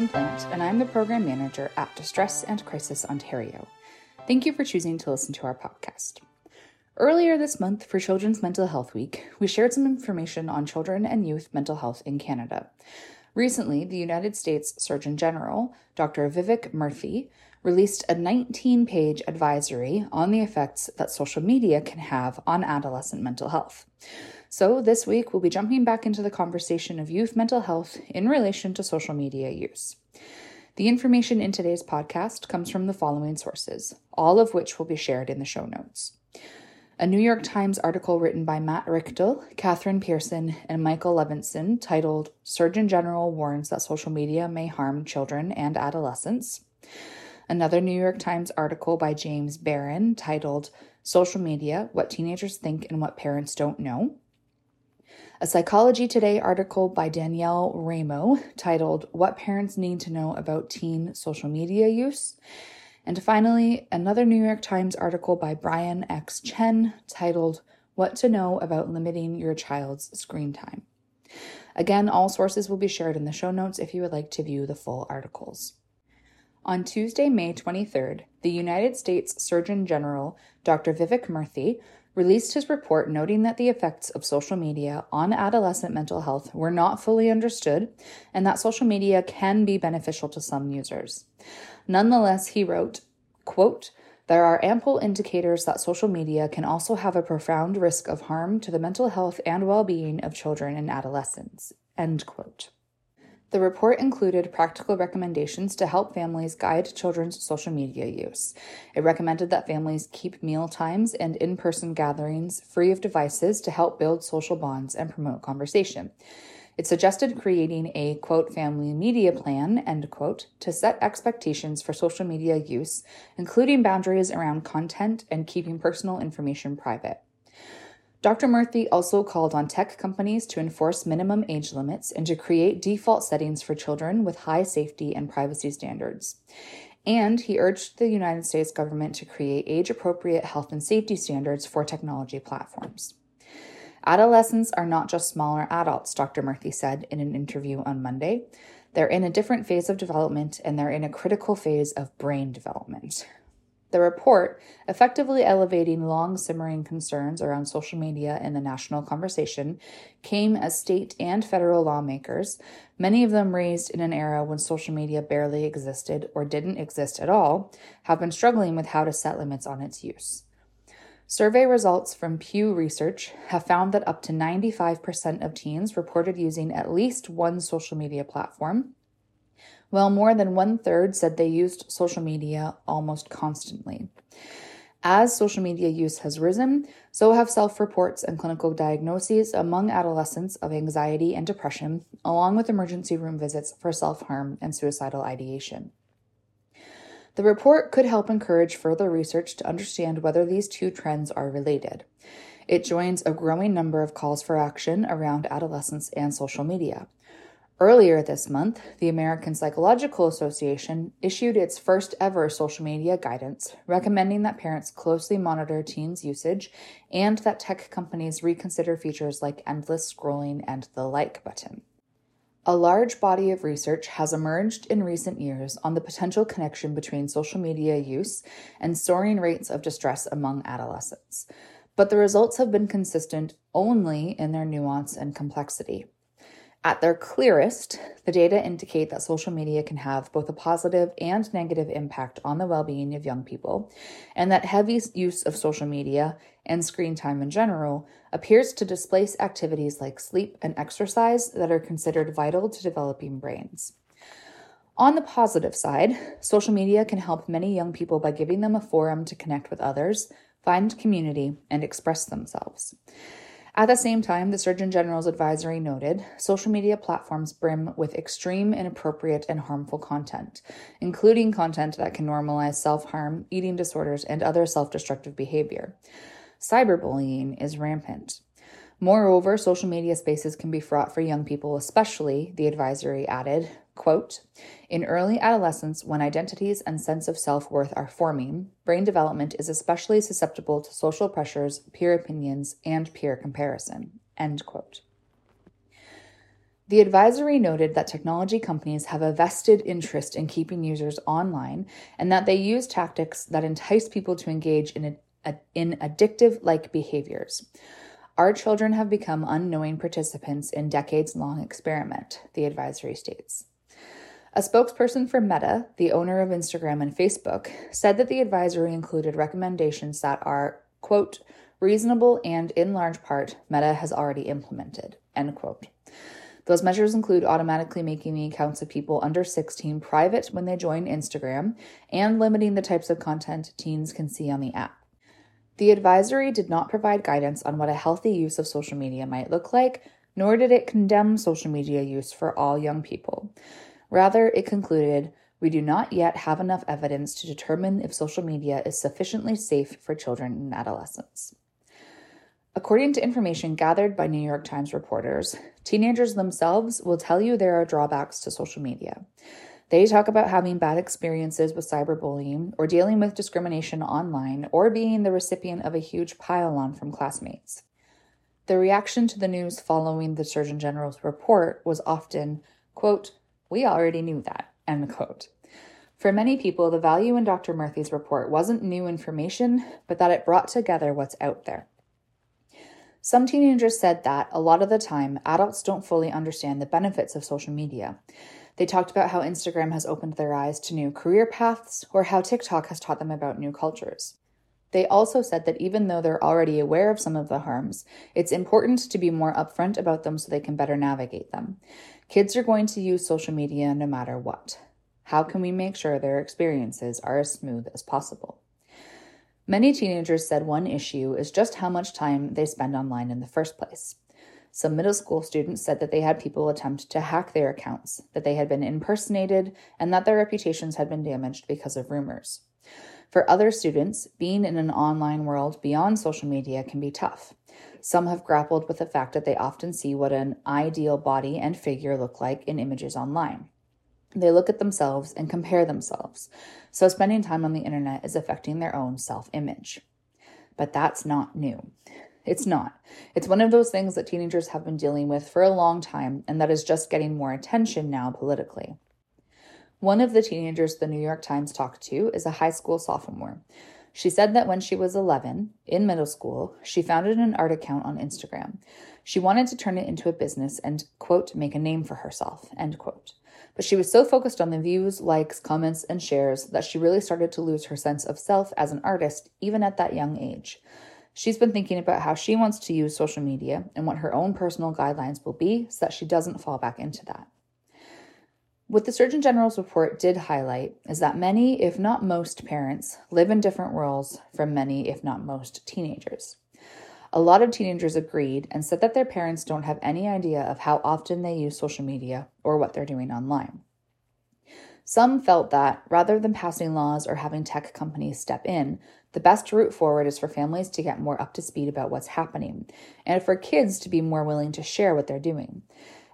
Caitlin Plant, and I'm the Program Manager at Distress and Crisis Ontario. Thank you for choosing to listen to our podcast. Earlier this month, for Children's Mental Health Week, we shared some information on children and youth mental health in Canada. Recently, the United States Surgeon General, Dr. Vivek Murthy, released a 19 page advisory on the effects that social media can have on adolescent mental health. So, this week we'll be jumping back into the conversation of youth mental health in relation to social media use. The information in today's podcast comes from the following sources, all of which will be shared in the show notes. A New York Times article written by Matt Richtel, Catherine Pearson, and Michael Levenson titled Surgeon General Warns That Social Media May Harm Children and Adolescents. Another New York Times article by James Barron titled Social Media What Teenagers Think and What Parents Don't Know a Psychology Today article by Danielle Ramo titled What Parents Need to Know About Teen Social Media Use. And finally, another New York Times article by Brian X. Chen titled What to Know About Limiting Your Child's Screen Time. Again, all sources will be shared in the show notes if you would like to view the full articles. On Tuesday, May 23rd, the United States Surgeon General, Dr. Vivek Murthy, released his report noting that the effects of social media on adolescent mental health were not fully understood and that social media can be beneficial to some users. Nonetheless, he wrote, quote, there are ample indicators that social media can also have a profound risk of harm to the mental health and well-being of children and adolescents. End quote. The report included practical recommendations to help families guide children's social media use. It recommended that families keep meal times and in person gatherings free of devices to help build social bonds and promote conversation. It suggested creating a quote family media plan end quote to set expectations for social media use, including boundaries around content and keeping personal information private. Dr. Murthy also called on tech companies to enforce minimum age limits and to create default settings for children with high safety and privacy standards. And he urged the United States government to create age appropriate health and safety standards for technology platforms. Adolescents are not just smaller adults, Dr. Murthy said in an interview on Monday. They're in a different phase of development and they're in a critical phase of brain development. The report, effectively elevating long simmering concerns around social media in the national conversation, came as state and federal lawmakers, many of them raised in an era when social media barely existed or didn't exist at all, have been struggling with how to set limits on its use. Survey results from Pew Research have found that up to 95% of teens reported using at least one social media platform, while more than one third said they used social media almost constantly. As social media use has risen, so have self reports and clinical diagnoses among adolescents of anxiety and depression, along with emergency room visits for self harm and suicidal ideation. The report could help encourage further research to understand whether these two trends are related. It joins a growing number of calls for action around adolescence and social media. Earlier this month, the American Psychological Association issued its first ever social media guidance, recommending that parents closely monitor teens' usage and that tech companies reconsider features like endless scrolling and the like button. A large body of research has emerged in recent years on the potential connection between social media use and soaring rates of distress among adolescents, but the results have been consistent only in their nuance and complexity. At their clearest, the data indicate that social media can have both a positive and negative impact on the well being of young people, and that heavy use of social media and screen time in general appears to displace activities like sleep and exercise that are considered vital to developing brains. On the positive side, social media can help many young people by giving them a forum to connect with others, find community, and express themselves. At the same time, the Surgeon General's advisory noted social media platforms brim with extreme, inappropriate, and harmful content, including content that can normalize self harm, eating disorders, and other self destructive behavior. Cyberbullying is rampant. Moreover, social media spaces can be fraught for young people, especially, the advisory added, quote, in early adolescence, when identities and sense of self worth are forming, brain development is especially susceptible to social pressures, peer opinions, and peer comparison. End quote. The advisory noted that technology companies have a vested interest in keeping users online and that they use tactics that entice people to engage in, a, in addictive like behaviors. Our children have become unknowing participants in decades long experiment, the advisory states. A spokesperson for Meta, the owner of Instagram and Facebook, said that the advisory included recommendations that are, quote, reasonable and in large part Meta has already implemented, end quote. Those measures include automatically making the accounts of people under 16 private when they join Instagram and limiting the types of content teens can see on the app. The advisory did not provide guidance on what a healthy use of social media might look like, nor did it condemn social media use for all young people. Rather, it concluded we do not yet have enough evidence to determine if social media is sufficiently safe for children and adolescents. According to information gathered by New York Times reporters, teenagers themselves will tell you there are drawbacks to social media. They talk about having bad experiences with cyberbullying, or dealing with discrimination online, or being the recipient of a huge pile on from classmates. The reaction to the news following the Surgeon General's report was often, quote, we already knew that, end quote. For many people, the value in Dr. Murthy's report wasn't new information, but that it brought together what's out there. Some teenagers said that, a lot of the time, adults don't fully understand the benefits of social media. They talked about how Instagram has opened their eyes to new career paths, or how TikTok has taught them about new cultures. They also said that even though they're already aware of some of the harms, it's important to be more upfront about them so they can better navigate them. Kids are going to use social media no matter what. How can we make sure their experiences are as smooth as possible? Many teenagers said one issue is just how much time they spend online in the first place. Some middle school students said that they had people attempt to hack their accounts, that they had been impersonated, and that their reputations had been damaged because of rumors. For other students, being in an online world beyond social media can be tough. Some have grappled with the fact that they often see what an ideal body and figure look like in images online. They look at themselves and compare themselves, so spending time on the internet is affecting their own self image. But that's not new. It's not. It's one of those things that teenagers have been dealing with for a long time and that is just getting more attention now politically. One of the teenagers the New York Times talked to is a high school sophomore. She said that when she was 11, in middle school, she founded an art account on Instagram. She wanted to turn it into a business and, quote, make a name for herself, end quote. But she was so focused on the views, likes, comments, and shares that she really started to lose her sense of self as an artist, even at that young age. She's been thinking about how she wants to use social media and what her own personal guidelines will be so that she doesn't fall back into that. What the Surgeon General's report did highlight is that many, if not most, parents live in different worlds from many, if not most, teenagers. A lot of teenagers agreed and said that their parents don't have any idea of how often they use social media or what they're doing online. Some felt that, rather than passing laws or having tech companies step in, the best route forward is for families to get more up to speed about what's happening, and for kids to be more willing to share what they're doing.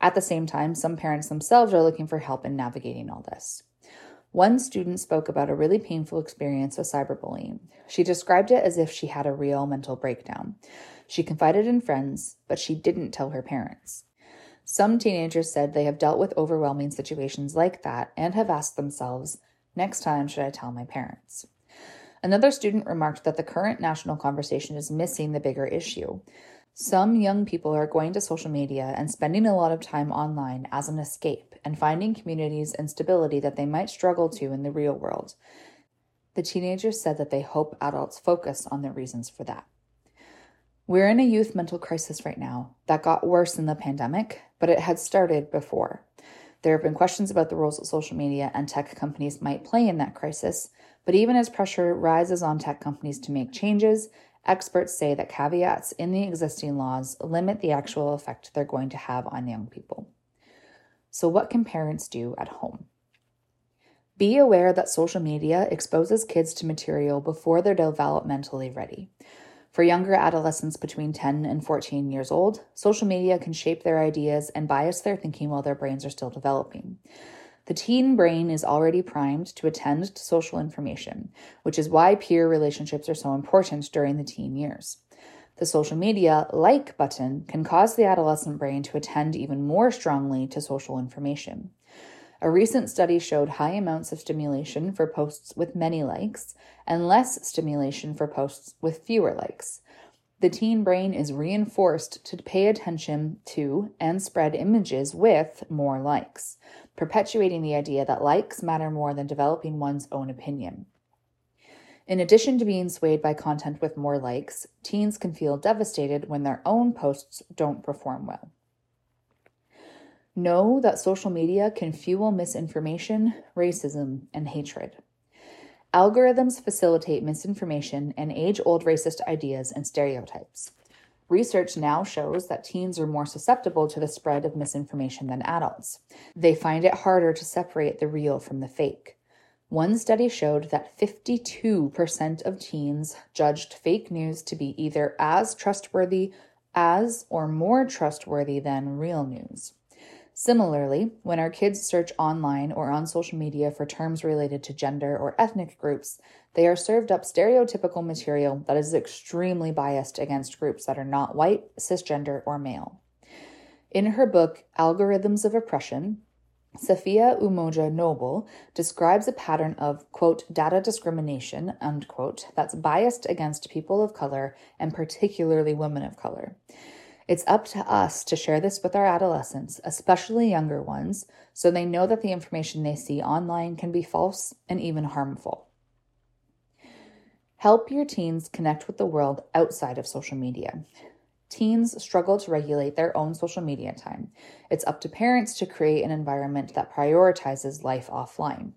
At the same time, some parents themselves are looking for help in navigating all this. One student spoke about a really painful experience with cyberbullying. She described it as if she had a real mental breakdown. She confided in friends, but she didn't tell her parents. Some teenagers said they have dealt with overwhelming situations like that and have asked themselves, next time, should I tell my parents? Another student remarked that the current national conversation is missing the bigger issue. Some young people are going to social media and spending a lot of time online as an escape and finding communities and stability that they might struggle to in the real world. The teenagers said that they hope adults focus on the reasons for that. We're in a youth mental crisis right now that got worse in the pandemic, but it had started before. There have been questions about the roles that social media and tech companies might play in that crisis, but even as pressure rises on tech companies to make changes, Experts say that caveats in the existing laws limit the actual effect they're going to have on young people. So, what can parents do at home? Be aware that social media exposes kids to material before they're developmentally ready. For younger adolescents between 10 and 14 years old, social media can shape their ideas and bias their thinking while their brains are still developing. The teen brain is already primed to attend to social information, which is why peer relationships are so important during the teen years. The social media like button can cause the adolescent brain to attend even more strongly to social information. A recent study showed high amounts of stimulation for posts with many likes and less stimulation for posts with fewer likes. The teen brain is reinforced to pay attention to and spread images with more likes perpetuating the idea that likes matter more than developing one's own opinion. In addition to being swayed by content with more likes, teens can feel devastated when their own posts don't perform well. Know that social media can fuel misinformation, racism, and hatred. Algorithms facilitate misinformation and age old racist ideas and stereotypes. Research now shows that teens are more susceptible to the spread of misinformation than adults. They find it harder to separate the real from the fake. One study showed that 52% of teens judged fake news to be either as trustworthy as or more trustworthy than real news. Similarly, when our kids search online or on social media for terms related to gender or ethnic groups, they are served up stereotypical material that is extremely biased against groups that are not white, cisgender, or male. In her book, Algorithms of Oppression, Safiya Umoja Noble describes a pattern of, quote, data discrimination, unquote, that's biased against people of color and particularly women of color. It's up to us to share this with our adolescents, especially younger ones, so they know that the information they see online can be false and even harmful. Help your teens connect with the world outside of social media. Teens struggle to regulate their own social media time. It's up to parents to create an environment that prioritizes life offline.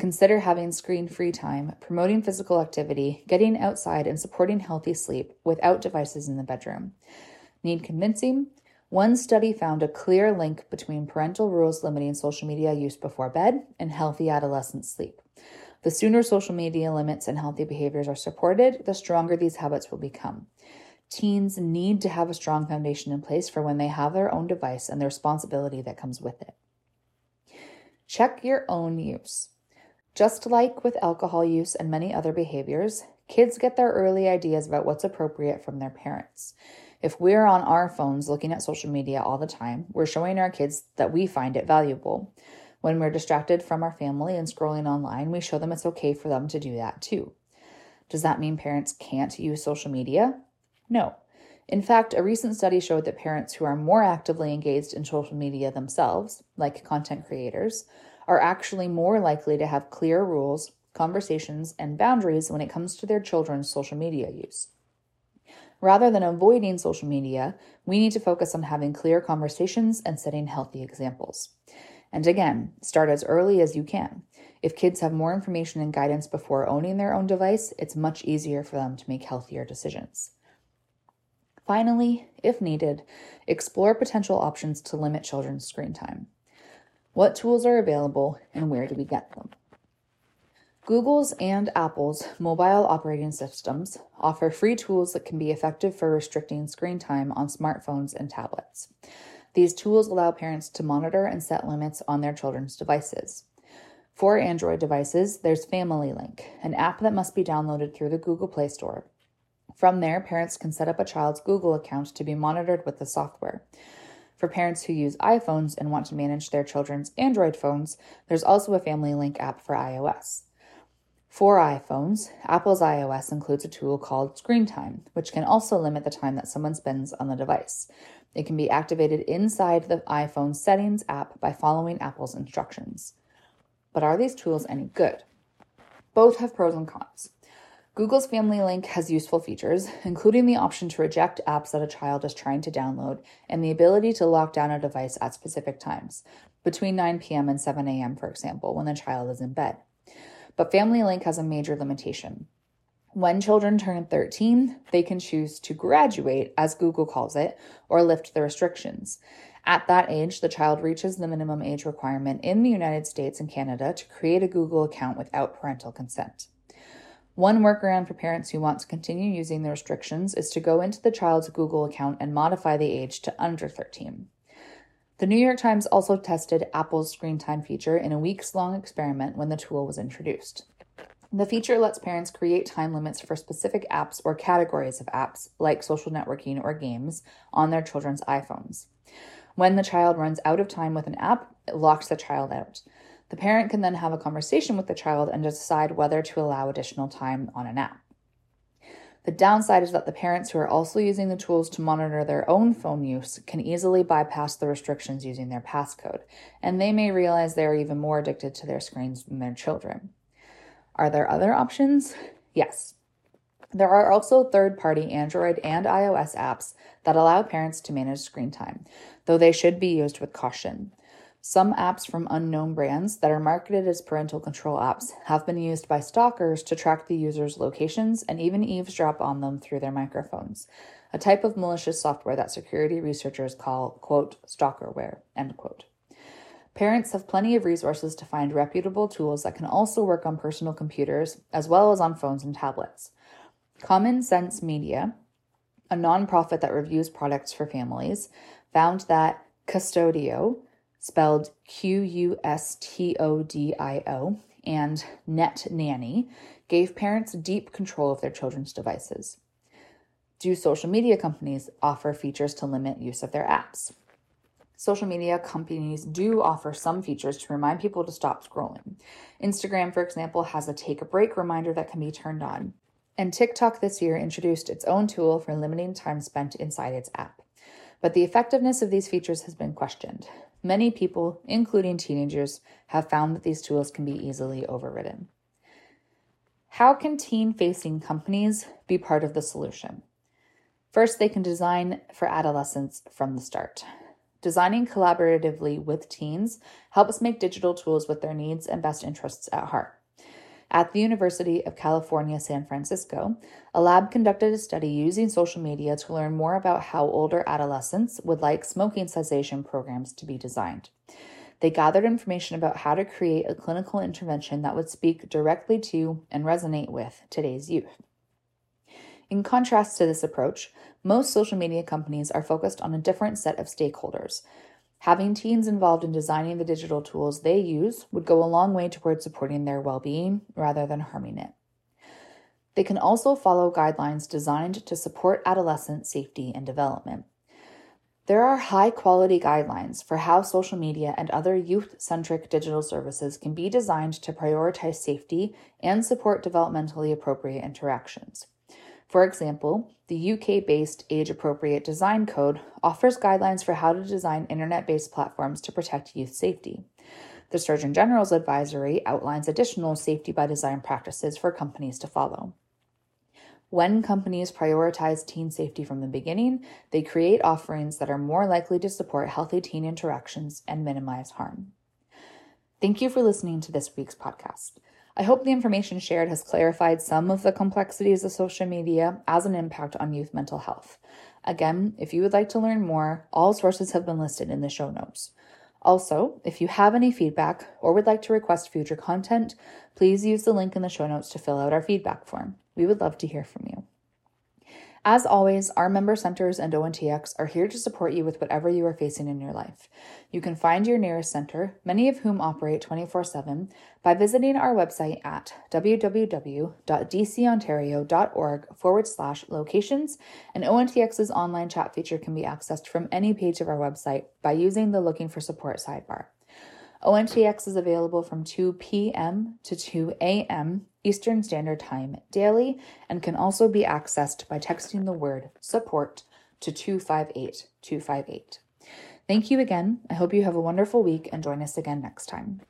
Consider having screen free time, promoting physical activity, getting outside, and supporting healthy sleep without devices in the bedroom. Need convincing? One study found a clear link between parental rules limiting social media use before bed and healthy adolescent sleep. The sooner social media limits and healthy behaviors are supported, the stronger these habits will become. Teens need to have a strong foundation in place for when they have their own device and the responsibility that comes with it. Check your own use. Just like with alcohol use and many other behaviors, kids get their early ideas about what's appropriate from their parents. If we're on our phones looking at social media all the time, we're showing our kids that we find it valuable. When we're distracted from our family and scrolling online, we show them it's okay for them to do that too. Does that mean parents can't use social media? No. In fact, a recent study showed that parents who are more actively engaged in social media themselves, like content creators, are actually more likely to have clear rules, conversations, and boundaries when it comes to their children's social media use. Rather than avoiding social media, we need to focus on having clear conversations and setting healthy examples. And again, start as early as you can. If kids have more information and guidance before owning their own device, it's much easier for them to make healthier decisions. Finally, if needed, explore potential options to limit children's screen time. What tools are available and where do we get them? Google's and Apple's mobile operating systems offer free tools that can be effective for restricting screen time on smartphones and tablets. These tools allow parents to monitor and set limits on their children's devices. For Android devices, there's Family Link, an app that must be downloaded through the Google Play Store. From there, parents can set up a child's Google account to be monitored with the software. For parents who use iPhones and want to manage their children's Android phones, there's also a Family Link app for iOS. For iPhones, Apple's iOS includes a tool called Screen Time, which can also limit the time that someone spends on the device. It can be activated inside the iPhone Settings app by following Apple's instructions. But are these tools any good? Both have pros and cons. Google's Family Link has useful features, including the option to reject apps that a child is trying to download and the ability to lock down a device at specific times, between 9 p.m. and 7 a.m., for example, when the child is in bed. But Family Link has a major limitation. When children turn 13, they can choose to graduate, as Google calls it, or lift the restrictions. At that age, the child reaches the minimum age requirement in the United States and Canada to create a Google account without parental consent. One workaround for parents who want to continue using the restrictions is to go into the child's Google account and modify the age to under 13. The New York Times also tested Apple's screen time feature in a weeks long experiment when the tool was introduced. The feature lets parents create time limits for specific apps or categories of apps, like social networking or games, on their children's iPhones. When the child runs out of time with an app, it locks the child out. The parent can then have a conversation with the child and decide whether to allow additional time on an app. The downside is that the parents who are also using the tools to monitor their own phone use can easily bypass the restrictions using their passcode, and they may realize they are even more addicted to their screens than their children. Are there other options? Yes. There are also third party Android and iOS apps that allow parents to manage screen time, though they should be used with caution. Some apps from unknown brands that are marketed as parental control apps have been used by stalkers to track the user's locations and even eavesdrop on them through their microphones, a type of malicious software that security researchers call, quote, stalkerware, end quote. Parents have plenty of resources to find reputable tools that can also work on personal computers as well as on phones and tablets. Common Sense Media, a nonprofit that reviews products for families, found that Qustodio, spelled Q U S T O D I O, and Net Nanny gave parents deep control of their children's devices. Do social media companies offer features to limit use of their apps? Social media companies do offer some features to remind people to stop scrolling. Instagram, for example, has a take a break reminder that can be turned on. And TikTok this year introduced its own tool for limiting time spent inside its app. But the effectiveness of these features has been questioned. Many people, including teenagers, have found that these tools can be easily overridden. How can teen facing companies be part of the solution? First, they can design for adolescents from the start. Designing collaboratively with teens helps make digital tools with their needs and best interests at heart. At the University of California, San Francisco, a lab conducted a study using social media to learn more about how older adolescents would like smoking cessation programs to be designed. They gathered information about how to create a clinical intervention that would speak directly to and resonate with today's youth. In contrast to this approach, most social media companies are focused on a different set of stakeholders, Having teens involved in designing the digital tools they use would go a long way towards supporting their well being rather than harming it. They can also follow guidelines designed to support adolescent safety and development. There are high quality guidelines for how social media and other youth centric digital services can be designed to prioritize safety and support developmentally appropriate interactions. For example, the UK based Age Appropriate Design Code offers guidelines for how to design internet based platforms to protect youth safety. The Surgeon General's advisory outlines additional safety by design practices for companies to follow. When companies prioritize teen safety from the beginning, they create offerings that are more likely to support healthy teen interactions and minimize harm. Thank you for listening to this week's podcast. I hope the information shared has clarified some of the complexities of social media as an impact on youth mental health. Again, if you would like to learn more, all sources have been listed in the show notes. Also, if you have any feedback or would like to request future content, please use the link in the show notes to fill out our feedback form. We would love to hear from you. As always, our member centers and ONTX are here to support you with whatever you are facing in your life. You can find your nearest center, many of whom operate 24 7, by visiting our website at www.dcontario.org forward slash locations, and ONTX's online chat feature can be accessed from any page of our website by using the Looking for Support sidebar. ONTX is available from 2 p.m. to 2 a.m. Eastern Standard Time daily and can also be accessed by texting the word support to 258 258. Thank you again. I hope you have a wonderful week and join us again next time.